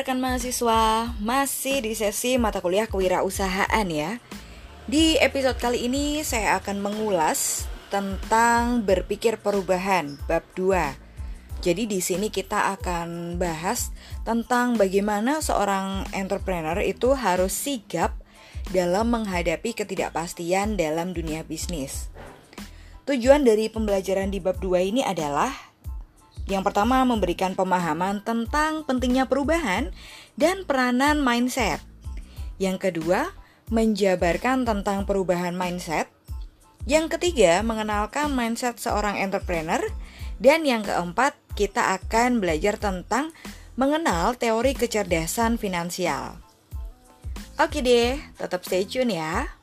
Rekan-rekan mahasiswa, masih di sesi mata kuliah kewirausahaan ya. Di episode kali ini saya akan mengulas tentang berpikir perubahan bab 2. Jadi di sini kita akan bahas tentang bagaimana seorang entrepreneur itu harus sigap dalam menghadapi ketidakpastian dalam dunia bisnis. Tujuan dari pembelajaran di bab 2 ini adalah yang pertama, memberikan pemahaman tentang pentingnya perubahan dan peranan mindset. Yang kedua, menjabarkan tentang perubahan mindset. Yang ketiga, mengenalkan mindset seorang entrepreneur. Dan yang keempat, kita akan belajar tentang mengenal teori kecerdasan finansial. Oke deh, tetap stay tune ya.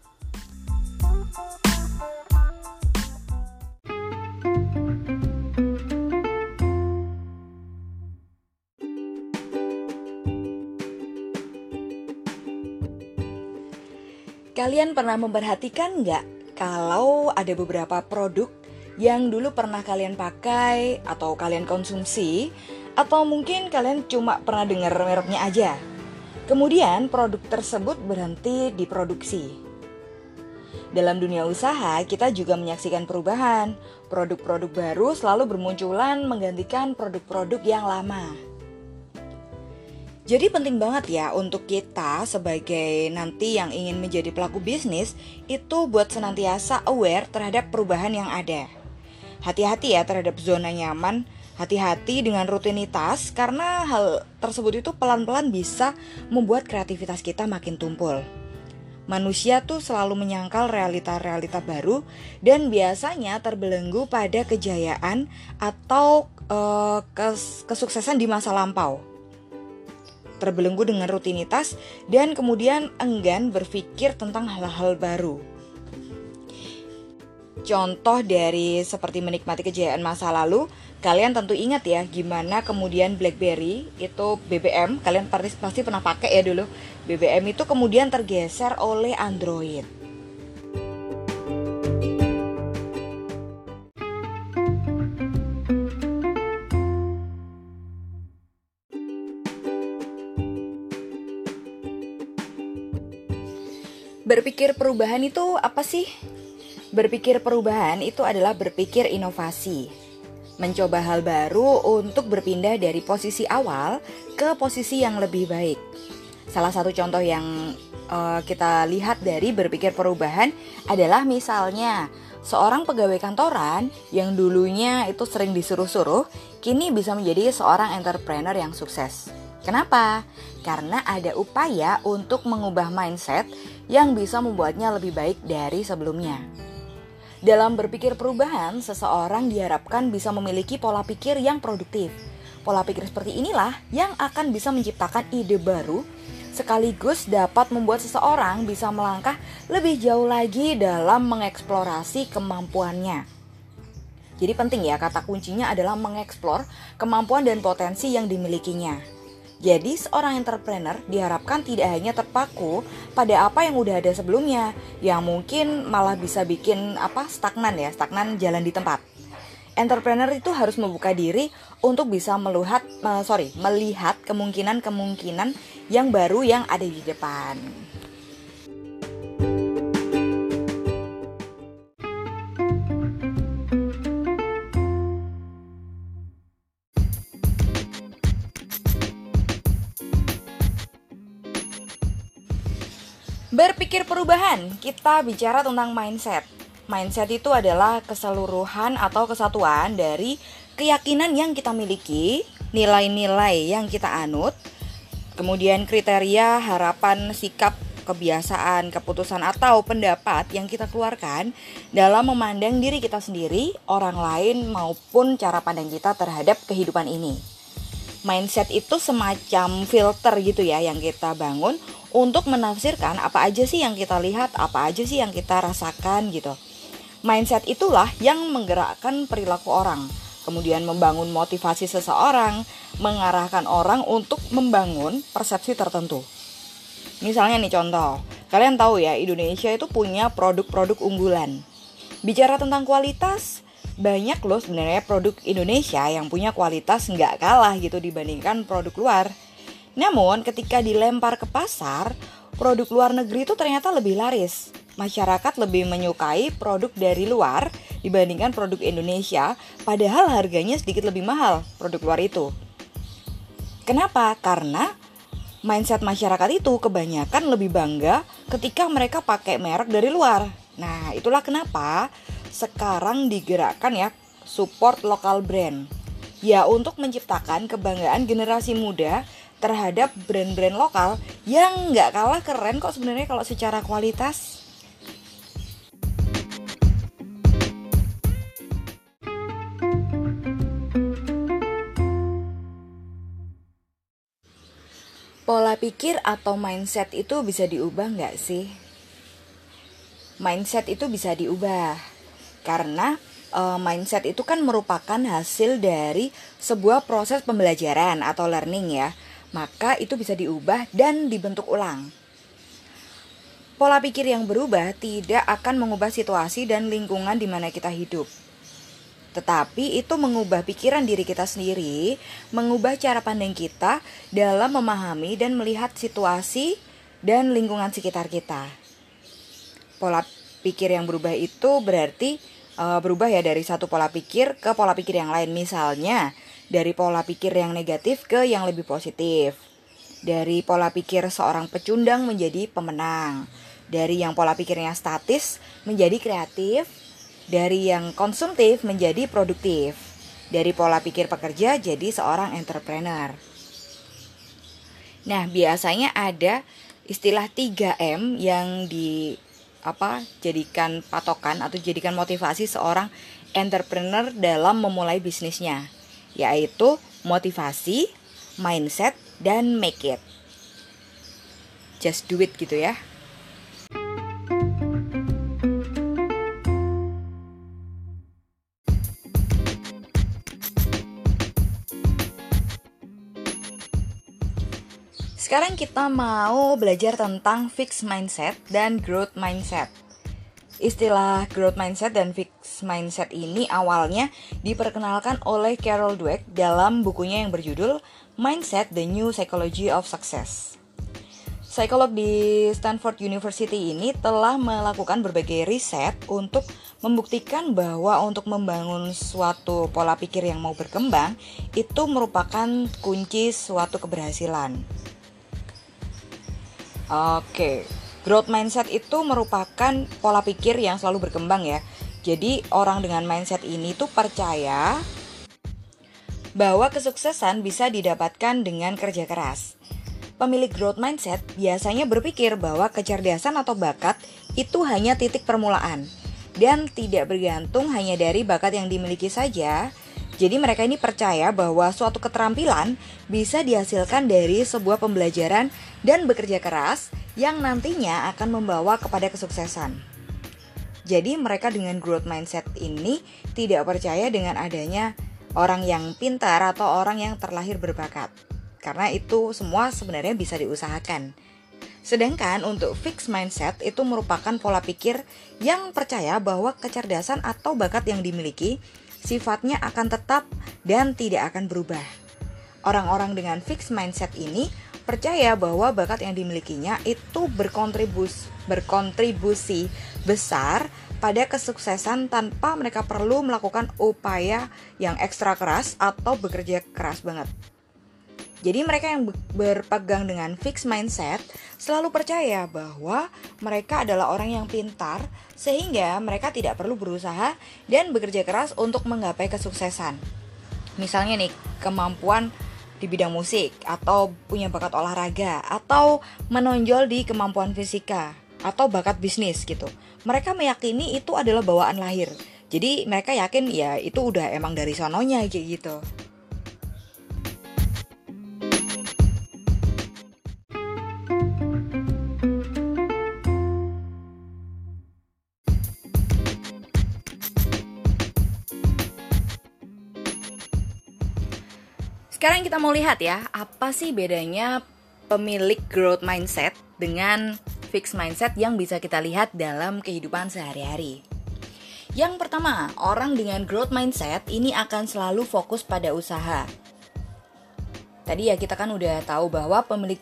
Kalian pernah memperhatikan nggak kalau ada beberapa produk yang dulu pernah kalian pakai atau kalian konsumsi atau mungkin kalian cuma pernah dengar mereknya aja. Kemudian produk tersebut berhenti diproduksi. Dalam dunia usaha, kita juga menyaksikan perubahan. Produk-produk baru selalu bermunculan menggantikan produk-produk yang lama. Jadi penting banget ya untuk kita sebagai nanti yang ingin menjadi pelaku bisnis itu buat senantiasa aware terhadap perubahan yang ada. Hati-hati ya terhadap zona nyaman, hati-hati dengan rutinitas karena hal tersebut itu pelan-pelan bisa membuat kreativitas kita makin tumpul. Manusia tuh selalu menyangkal realita-realita baru dan biasanya terbelenggu pada kejayaan atau uh, kes kesuksesan di masa lampau terbelenggu dengan rutinitas, dan kemudian enggan berpikir tentang hal-hal baru. Contoh dari seperti menikmati kejayaan masa lalu, kalian tentu ingat ya gimana kemudian BlackBerry itu BBM, kalian pasti pernah pakai ya dulu. BBM itu kemudian tergeser oleh Android. Berpikir perubahan itu apa sih? Berpikir perubahan itu adalah berpikir inovasi. Mencoba hal baru untuk berpindah dari posisi awal ke posisi yang lebih baik. Salah satu contoh yang uh, kita lihat dari berpikir perubahan adalah misalnya seorang pegawai kantoran yang dulunya itu sering disuruh-suruh, kini bisa menjadi seorang entrepreneur yang sukses. Kenapa? Karena ada upaya untuk mengubah mindset yang bisa membuatnya lebih baik dari sebelumnya. Dalam berpikir perubahan, seseorang diharapkan bisa memiliki pola pikir yang produktif. Pola pikir seperti inilah yang akan bisa menciptakan ide baru sekaligus dapat membuat seseorang bisa melangkah lebih jauh lagi dalam mengeksplorasi kemampuannya. Jadi penting ya kata kuncinya adalah mengeksplor kemampuan dan potensi yang dimilikinya. Jadi seorang entrepreneur diharapkan tidak hanya terpaku pada apa yang udah ada sebelumnya, yang mungkin malah bisa bikin apa stagnan ya, stagnan jalan di tempat. Entrepreneur itu harus membuka diri untuk bisa melihat, uh, sorry, melihat kemungkinan-kemungkinan yang baru yang ada di depan. Berpikir perubahan, kita bicara tentang mindset. Mindset itu adalah keseluruhan atau kesatuan dari keyakinan yang kita miliki, nilai-nilai yang kita anut, kemudian kriteria, harapan, sikap, kebiasaan, keputusan atau pendapat yang kita keluarkan dalam memandang diri kita sendiri, orang lain maupun cara pandang kita terhadap kehidupan ini. Mindset itu semacam filter gitu ya yang kita bangun untuk menafsirkan apa aja sih yang kita lihat, apa aja sih yang kita rasakan gitu. Mindset itulah yang menggerakkan perilaku orang, kemudian membangun motivasi seseorang, mengarahkan orang untuk membangun persepsi tertentu. Misalnya nih contoh, kalian tahu ya Indonesia itu punya produk-produk unggulan. Bicara tentang kualitas, banyak loh sebenarnya produk Indonesia yang punya kualitas nggak kalah gitu dibandingkan produk luar. Namun, ketika dilempar ke pasar, produk luar negeri itu ternyata lebih laris. Masyarakat lebih menyukai produk dari luar dibandingkan produk Indonesia, padahal harganya sedikit lebih mahal produk luar itu. Kenapa? Karena mindset masyarakat itu kebanyakan lebih bangga ketika mereka pakai merek dari luar. Nah, itulah kenapa sekarang digerakkan ya support lokal brand. Ya, untuk menciptakan kebanggaan generasi muda terhadap brand-brand lokal yang nggak kalah keren kok sebenarnya kalau secara kualitas. Pola pikir atau mindset itu bisa diubah nggak sih? Mindset itu bisa diubah karena uh, mindset itu kan merupakan hasil dari sebuah proses pembelajaran atau learning ya maka itu bisa diubah dan dibentuk ulang. Pola pikir yang berubah tidak akan mengubah situasi dan lingkungan di mana kita hidup. Tetapi itu mengubah pikiran diri kita sendiri, mengubah cara pandang kita dalam memahami dan melihat situasi dan lingkungan sekitar kita. Pola pikir yang berubah itu berarti uh, berubah ya dari satu pola pikir ke pola pikir yang lain. Misalnya, dari pola pikir yang negatif ke yang lebih positif. Dari pola pikir seorang pecundang menjadi pemenang. Dari yang pola pikirnya statis menjadi kreatif. Dari yang konsumtif menjadi produktif. Dari pola pikir pekerja jadi seorang entrepreneur. Nah, biasanya ada istilah 3M yang di apa jadikan patokan atau jadikan motivasi seorang entrepreneur dalam memulai bisnisnya yaitu motivasi, mindset, dan make it. Just do it gitu ya. Sekarang kita mau belajar tentang fixed mindset dan growth mindset. Istilah growth mindset dan fixed mindset ini awalnya diperkenalkan oleh Carol Dweck dalam bukunya yang berjudul Mindset: The New Psychology of Success. Psikolog di Stanford University ini telah melakukan berbagai riset untuk membuktikan bahwa untuk membangun suatu pola pikir yang mau berkembang itu merupakan kunci suatu keberhasilan. Oke, Growth mindset itu merupakan pola pikir yang selalu berkembang ya. Jadi orang dengan mindset ini tuh percaya bahwa kesuksesan bisa didapatkan dengan kerja keras. Pemilik growth mindset biasanya berpikir bahwa kecerdasan atau bakat itu hanya titik permulaan dan tidak bergantung hanya dari bakat yang dimiliki saja. Jadi mereka ini percaya bahwa suatu keterampilan bisa dihasilkan dari sebuah pembelajaran dan bekerja keras yang nantinya akan membawa kepada kesuksesan. Jadi mereka dengan growth mindset ini tidak percaya dengan adanya orang yang pintar atau orang yang terlahir berbakat. Karena itu semua sebenarnya bisa diusahakan. Sedangkan untuk fixed mindset itu merupakan pola pikir yang percaya bahwa kecerdasan atau bakat yang dimiliki sifatnya akan tetap dan tidak akan berubah. Orang-orang dengan fixed mindset ini percaya bahwa bakat yang dimilikinya itu berkontribusi, berkontribusi besar pada kesuksesan tanpa mereka perlu melakukan upaya yang ekstra keras atau bekerja keras banget. Jadi mereka yang berpegang dengan fixed mindset selalu percaya bahwa mereka adalah orang yang pintar sehingga mereka tidak perlu berusaha dan bekerja keras untuk menggapai kesuksesan. Misalnya nih, kemampuan di bidang musik atau punya bakat olahraga atau menonjol di kemampuan fisika atau bakat bisnis gitu. Mereka meyakini itu adalah bawaan lahir. Jadi mereka yakin ya itu udah emang dari sononya kayak gitu. Sekarang kita mau lihat ya, apa sih bedanya pemilik growth mindset dengan fixed mindset yang bisa kita lihat dalam kehidupan sehari-hari. Yang pertama, orang dengan growth mindset ini akan selalu fokus pada usaha. Tadi ya kita kan udah tahu bahwa pemilik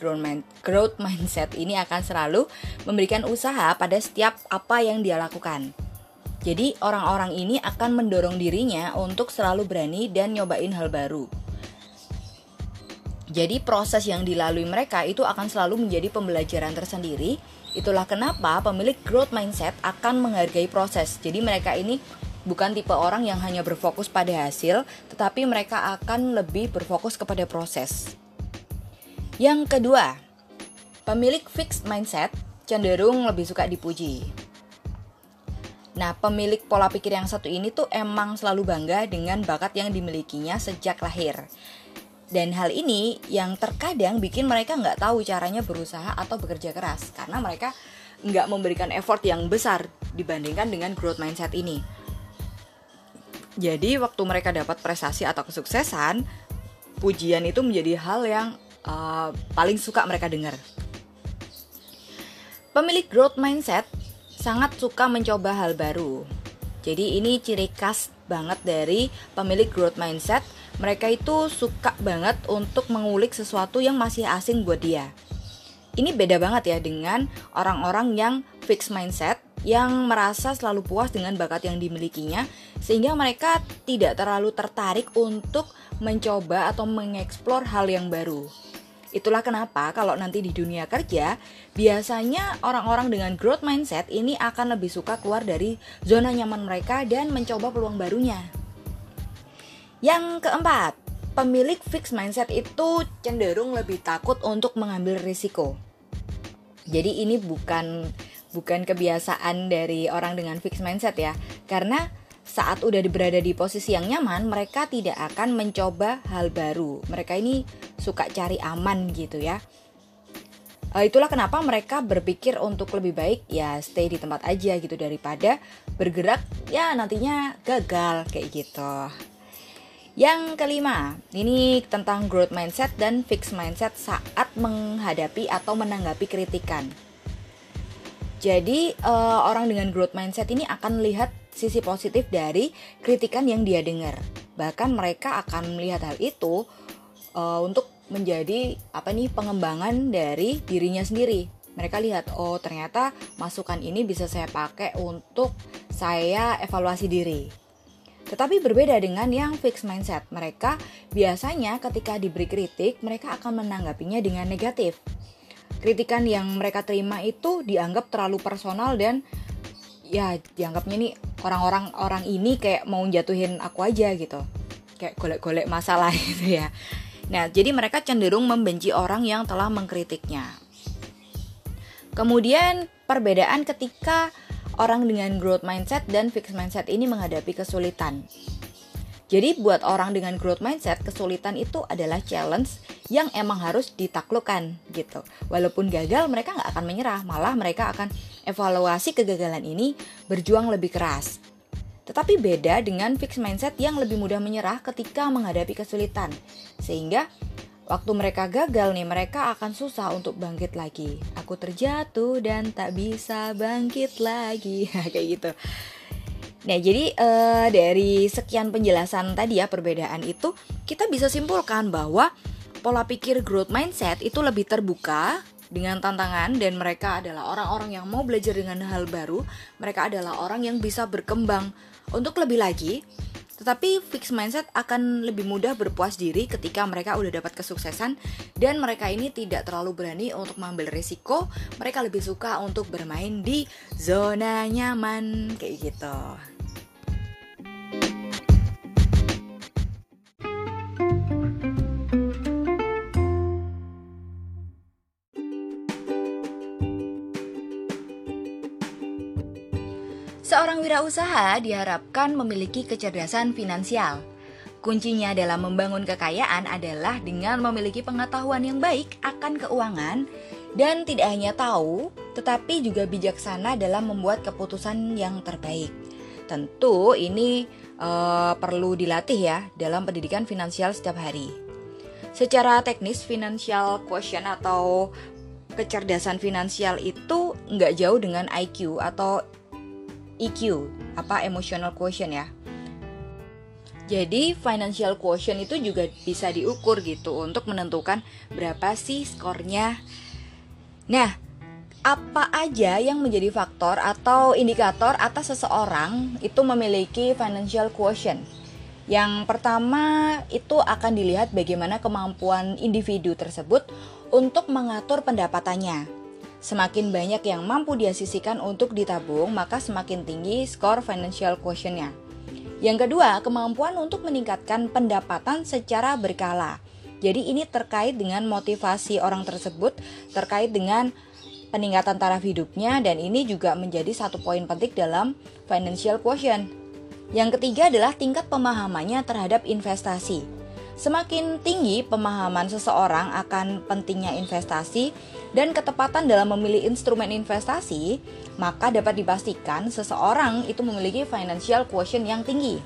growth mindset ini akan selalu memberikan usaha pada setiap apa yang dia lakukan. Jadi orang-orang ini akan mendorong dirinya untuk selalu berani dan nyobain hal baru. Jadi proses yang dilalui mereka itu akan selalu menjadi pembelajaran tersendiri. Itulah kenapa pemilik growth mindset akan menghargai proses. Jadi mereka ini bukan tipe orang yang hanya berfokus pada hasil, tetapi mereka akan lebih berfokus kepada proses. Yang kedua, pemilik fixed mindset cenderung lebih suka dipuji. Nah, pemilik pola pikir yang satu ini tuh emang selalu bangga dengan bakat yang dimilikinya sejak lahir. Dan hal ini yang terkadang bikin mereka nggak tahu caranya berusaha atau bekerja keras karena mereka nggak memberikan effort yang besar dibandingkan dengan growth mindset ini. Jadi waktu mereka dapat prestasi atau kesuksesan, pujian itu menjadi hal yang uh, paling suka mereka dengar. Pemilik growth mindset sangat suka mencoba hal baru. Jadi ini ciri khas banget dari pemilik growth mindset. Mereka itu suka banget untuk mengulik sesuatu yang masih asing buat dia. Ini beda banget ya dengan orang-orang yang fixed mindset yang merasa selalu puas dengan bakat yang dimilikinya sehingga mereka tidak terlalu tertarik untuk mencoba atau mengeksplor hal yang baru. Itulah kenapa kalau nanti di dunia kerja, biasanya orang-orang dengan growth mindset ini akan lebih suka keluar dari zona nyaman mereka dan mencoba peluang barunya. Yang keempat, pemilik fixed mindset itu cenderung lebih takut untuk mengambil risiko. Jadi ini bukan bukan kebiasaan dari orang dengan fixed mindset ya. Karena saat udah berada di posisi yang nyaman, mereka tidak akan mencoba hal baru. Mereka ini suka cari aman gitu ya. Uh, itulah kenapa mereka berpikir untuk lebih baik ya stay di tempat aja gitu daripada bergerak ya nantinya gagal kayak gitu. Yang kelima, ini tentang growth mindset dan fixed mindset saat menghadapi atau menanggapi kritikan. Jadi, uh, orang dengan growth mindset ini akan melihat sisi positif dari kritikan yang dia dengar. Bahkan mereka akan melihat hal itu uh, untuk menjadi apa nih pengembangan dari dirinya sendiri. Mereka lihat, oh ternyata masukan ini bisa saya pakai untuk saya evaluasi diri tetapi berbeda dengan yang fixed mindset. Mereka biasanya ketika diberi kritik, mereka akan menanggapinya dengan negatif. Kritikan yang mereka terima itu dianggap terlalu personal dan ya dianggapnya nih orang-orang orang ini kayak mau jatuhin aku aja gitu. Kayak golek-golek masalah gitu ya. Nah, jadi mereka cenderung membenci orang yang telah mengkritiknya. Kemudian perbedaan ketika orang dengan growth mindset dan fixed mindset ini menghadapi kesulitan. Jadi buat orang dengan growth mindset, kesulitan itu adalah challenge yang emang harus ditaklukkan gitu. Walaupun gagal, mereka nggak akan menyerah, malah mereka akan evaluasi kegagalan ini, berjuang lebih keras. Tetapi beda dengan fixed mindset yang lebih mudah menyerah ketika menghadapi kesulitan. Sehingga Waktu mereka gagal nih, mereka akan susah untuk bangkit lagi. Aku terjatuh dan tak bisa bangkit lagi, kayak gitu. Nah, jadi uh, dari sekian penjelasan tadi ya perbedaan itu, kita bisa simpulkan bahwa pola pikir growth mindset itu lebih terbuka dengan tantangan dan mereka adalah orang-orang yang mau belajar dengan hal baru. Mereka adalah orang yang bisa berkembang untuk lebih lagi tetapi fixed mindset akan lebih mudah berpuas diri ketika mereka udah dapat kesuksesan dan mereka ini tidak terlalu berani untuk mengambil risiko. Mereka lebih suka untuk bermain di zona nyaman kayak gitu. Wirausaha diharapkan memiliki kecerdasan finansial. Kuncinya dalam membangun kekayaan adalah dengan memiliki pengetahuan yang baik akan keuangan dan tidak hanya tahu, tetapi juga bijaksana dalam membuat keputusan yang terbaik. Tentu ini uh, perlu dilatih ya dalam pendidikan finansial setiap hari. Secara teknis, financial quotient atau kecerdasan finansial itu nggak jauh dengan IQ atau EQ, apa emotional quotient ya. Jadi financial quotient itu juga bisa diukur gitu untuk menentukan berapa sih skornya. Nah, apa aja yang menjadi faktor atau indikator atas seseorang itu memiliki financial quotient? Yang pertama itu akan dilihat bagaimana kemampuan individu tersebut untuk mengatur pendapatannya. Semakin banyak yang mampu dia sisihkan untuk ditabung, maka semakin tinggi skor financial quotientnya. Yang kedua, kemampuan untuk meningkatkan pendapatan secara berkala. Jadi ini terkait dengan motivasi orang tersebut, terkait dengan peningkatan taraf hidupnya dan ini juga menjadi satu poin penting dalam financial quotient. Yang ketiga adalah tingkat pemahamannya terhadap investasi. Semakin tinggi pemahaman seseorang akan pentingnya investasi dan ketepatan dalam memilih instrumen investasi, maka dapat dipastikan seseorang itu memiliki financial quotient yang tinggi.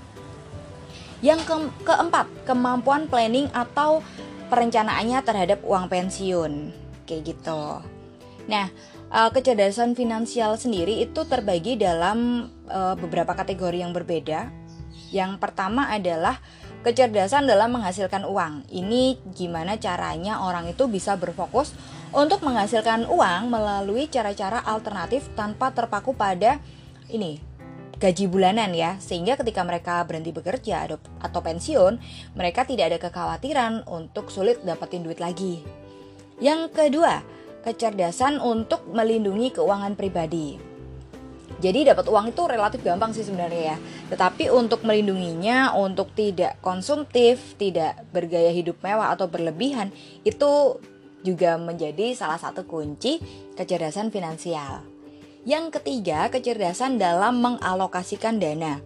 Yang ke keempat, kemampuan planning atau perencanaannya terhadap uang pensiun. Kayak gitu. Nah, eh, kecerdasan finansial sendiri itu terbagi dalam eh, beberapa kategori yang berbeda. Yang pertama adalah kecerdasan dalam menghasilkan uang. Ini gimana caranya orang itu bisa berfokus untuk menghasilkan uang melalui cara-cara alternatif tanpa terpaku pada ini gaji bulanan ya. Sehingga ketika mereka berhenti bekerja atau pensiun mereka tidak ada kekhawatiran untuk sulit dapetin duit lagi. Yang kedua kecerdasan untuk melindungi keuangan pribadi jadi dapat uang itu relatif gampang sih sebenarnya ya. Tetapi untuk melindunginya, untuk tidak konsumtif, tidak bergaya hidup mewah atau berlebihan, itu juga menjadi salah satu kunci kecerdasan finansial. Yang ketiga, kecerdasan dalam mengalokasikan dana.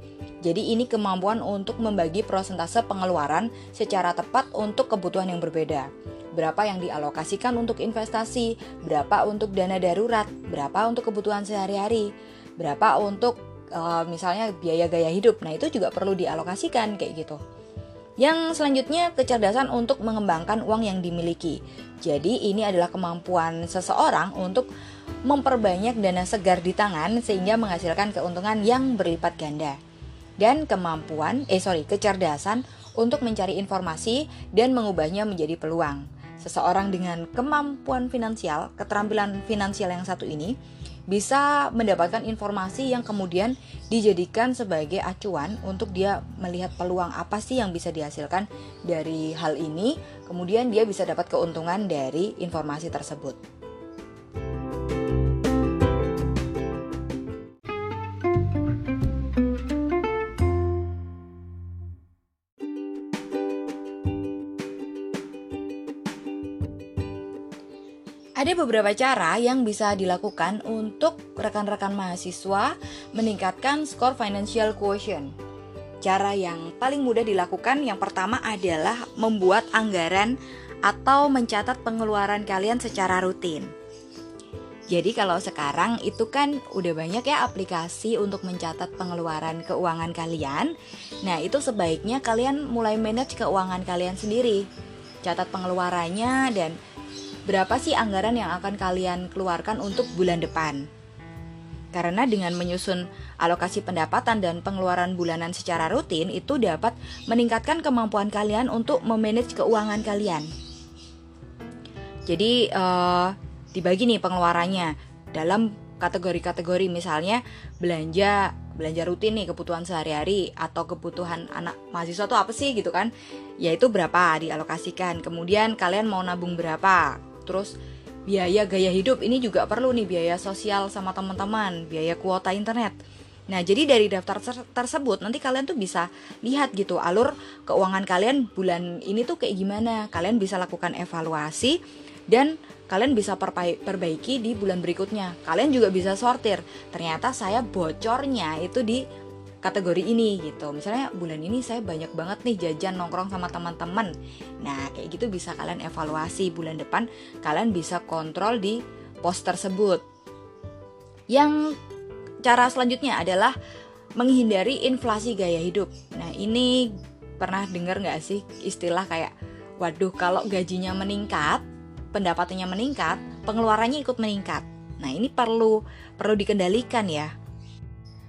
Jadi ini kemampuan untuk membagi prosentase pengeluaran secara tepat untuk kebutuhan yang berbeda. Berapa yang dialokasikan untuk investasi, berapa untuk dana darurat, berapa untuk kebutuhan sehari-hari, berapa untuk uh, misalnya biaya gaya hidup. Nah, itu juga perlu dialokasikan kayak gitu. Yang selanjutnya, kecerdasan untuk mengembangkan uang yang dimiliki. Jadi, ini adalah kemampuan seseorang untuk memperbanyak dana segar di tangan sehingga menghasilkan keuntungan yang berlipat ganda. Dan kemampuan, eh sorry, kecerdasan untuk mencari informasi dan mengubahnya menjadi peluang. Seseorang dengan kemampuan finansial, keterampilan finansial yang satu ini bisa mendapatkan informasi yang kemudian dijadikan sebagai acuan untuk dia melihat peluang apa sih yang bisa dihasilkan dari hal ini, kemudian dia bisa dapat keuntungan dari informasi tersebut. Beberapa cara yang bisa dilakukan untuk rekan-rekan mahasiswa meningkatkan skor financial quotient. Cara yang paling mudah dilakukan yang pertama adalah membuat anggaran atau mencatat pengeluaran kalian secara rutin. Jadi kalau sekarang itu kan udah banyak ya aplikasi untuk mencatat pengeluaran keuangan kalian. Nah, itu sebaiknya kalian mulai manage keuangan kalian sendiri. Catat pengeluarannya dan berapa sih anggaran yang akan kalian keluarkan untuk bulan depan. Karena dengan menyusun alokasi pendapatan dan pengeluaran bulanan secara rutin itu dapat meningkatkan kemampuan kalian untuk memanage keuangan kalian. Jadi uh, dibagi nih pengeluarannya dalam kategori-kategori misalnya belanja belanja rutin nih kebutuhan sehari-hari atau kebutuhan anak mahasiswa tuh apa sih gitu kan yaitu berapa dialokasikan kemudian kalian mau nabung berapa Terus biaya gaya hidup ini juga perlu nih biaya sosial sama teman-teman, biaya kuota internet. Nah, jadi dari daftar ter tersebut nanti kalian tuh bisa lihat gitu alur keuangan kalian bulan ini tuh kayak gimana. Kalian bisa lakukan evaluasi dan kalian bisa perbaiki di bulan berikutnya. Kalian juga bisa sortir. Ternyata saya bocornya itu di kategori ini gitu. Misalnya bulan ini saya banyak banget nih jajan nongkrong sama teman-teman. Nah, kayak gitu bisa kalian evaluasi bulan depan, kalian bisa kontrol di pos tersebut. Yang cara selanjutnya adalah menghindari inflasi gaya hidup. Nah, ini pernah dengar nggak sih istilah kayak waduh kalau gajinya meningkat, pendapatannya meningkat, pengeluarannya ikut meningkat. Nah, ini perlu perlu dikendalikan ya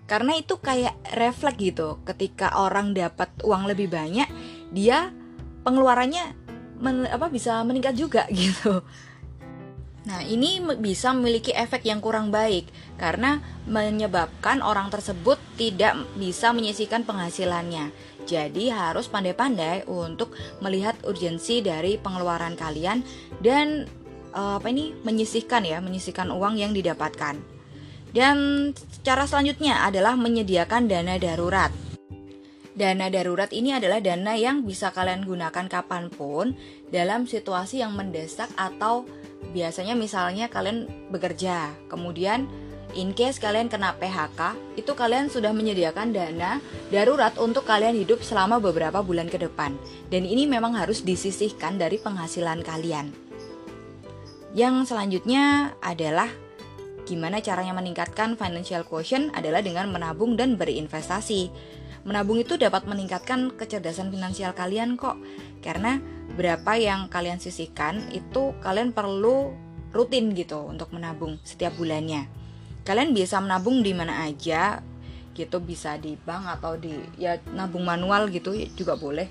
karena itu kayak refleks gitu ketika orang dapat uang lebih banyak dia pengeluarannya men, apa bisa meningkat juga gitu Nah, ini bisa memiliki efek yang kurang baik karena menyebabkan orang tersebut tidak bisa menyisihkan penghasilannya. Jadi, harus pandai-pandai untuk melihat urgensi dari pengeluaran kalian dan uh, apa ini menyisihkan ya, menyisihkan uang yang didapatkan. Dan cara selanjutnya adalah menyediakan dana darurat. Dana darurat ini adalah dana yang bisa kalian gunakan kapan pun dalam situasi yang mendesak atau biasanya misalnya kalian bekerja, kemudian in case kalian kena PHK, itu kalian sudah menyediakan dana darurat untuk kalian hidup selama beberapa bulan ke depan. Dan ini memang harus disisihkan dari penghasilan kalian. Yang selanjutnya adalah gimana caranya meningkatkan financial quotient adalah dengan menabung dan berinvestasi. Menabung itu dapat meningkatkan kecerdasan finansial kalian kok. Karena berapa yang kalian sisihkan itu kalian perlu rutin gitu untuk menabung setiap bulannya. Kalian bisa menabung di mana aja gitu bisa di bank atau di ya nabung manual gitu juga boleh.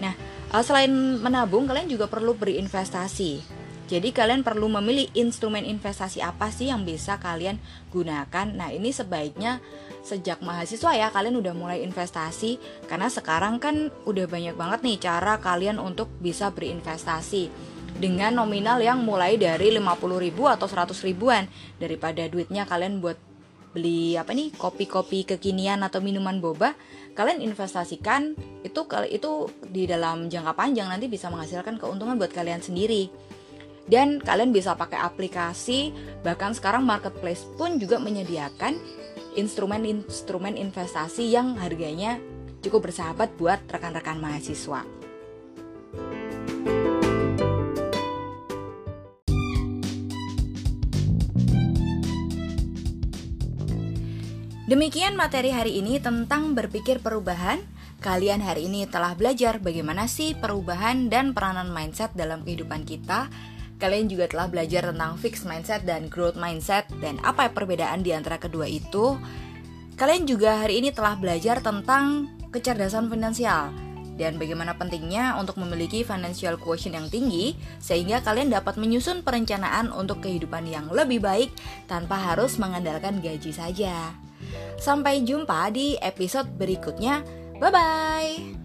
Nah, eh, selain menabung kalian juga perlu berinvestasi. Jadi kalian perlu memilih instrumen investasi apa sih yang bisa kalian gunakan. Nah, ini sebaiknya sejak mahasiswa ya kalian udah mulai investasi. Karena sekarang kan udah banyak banget nih cara kalian untuk bisa berinvestasi. Dengan nominal yang mulai dari 50 ribu atau 100 ribuan. Daripada duitnya kalian buat beli apa nih kopi-kopi kekinian atau minuman boba kalian investasikan. Itu itu di dalam jangka panjang nanti bisa menghasilkan keuntungan buat kalian sendiri dan kalian bisa pakai aplikasi bahkan sekarang marketplace pun juga menyediakan instrumen-instrumen investasi yang harganya cukup bersahabat buat rekan-rekan mahasiswa. Demikian materi hari ini tentang berpikir perubahan. Kalian hari ini telah belajar bagaimana sih perubahan dan peranan mindset dalam kehidupan kita Kalian juga telah belajar tentang fixed mindset dan growth mindset dan apa perbedaan di antara kedua itu. Kalian juga hari ini telah belajar tentang kecerdasan finansial dan bagaimana pentingnya untuk memiliki financial quotient yang tinggi sehingga kalian dapat menyusun perencanaan untuk kehidupan yang lebih baik tanpa harus mengandalkan gaji saja. Sampai jumpa di episode berikutnya. Bye bye.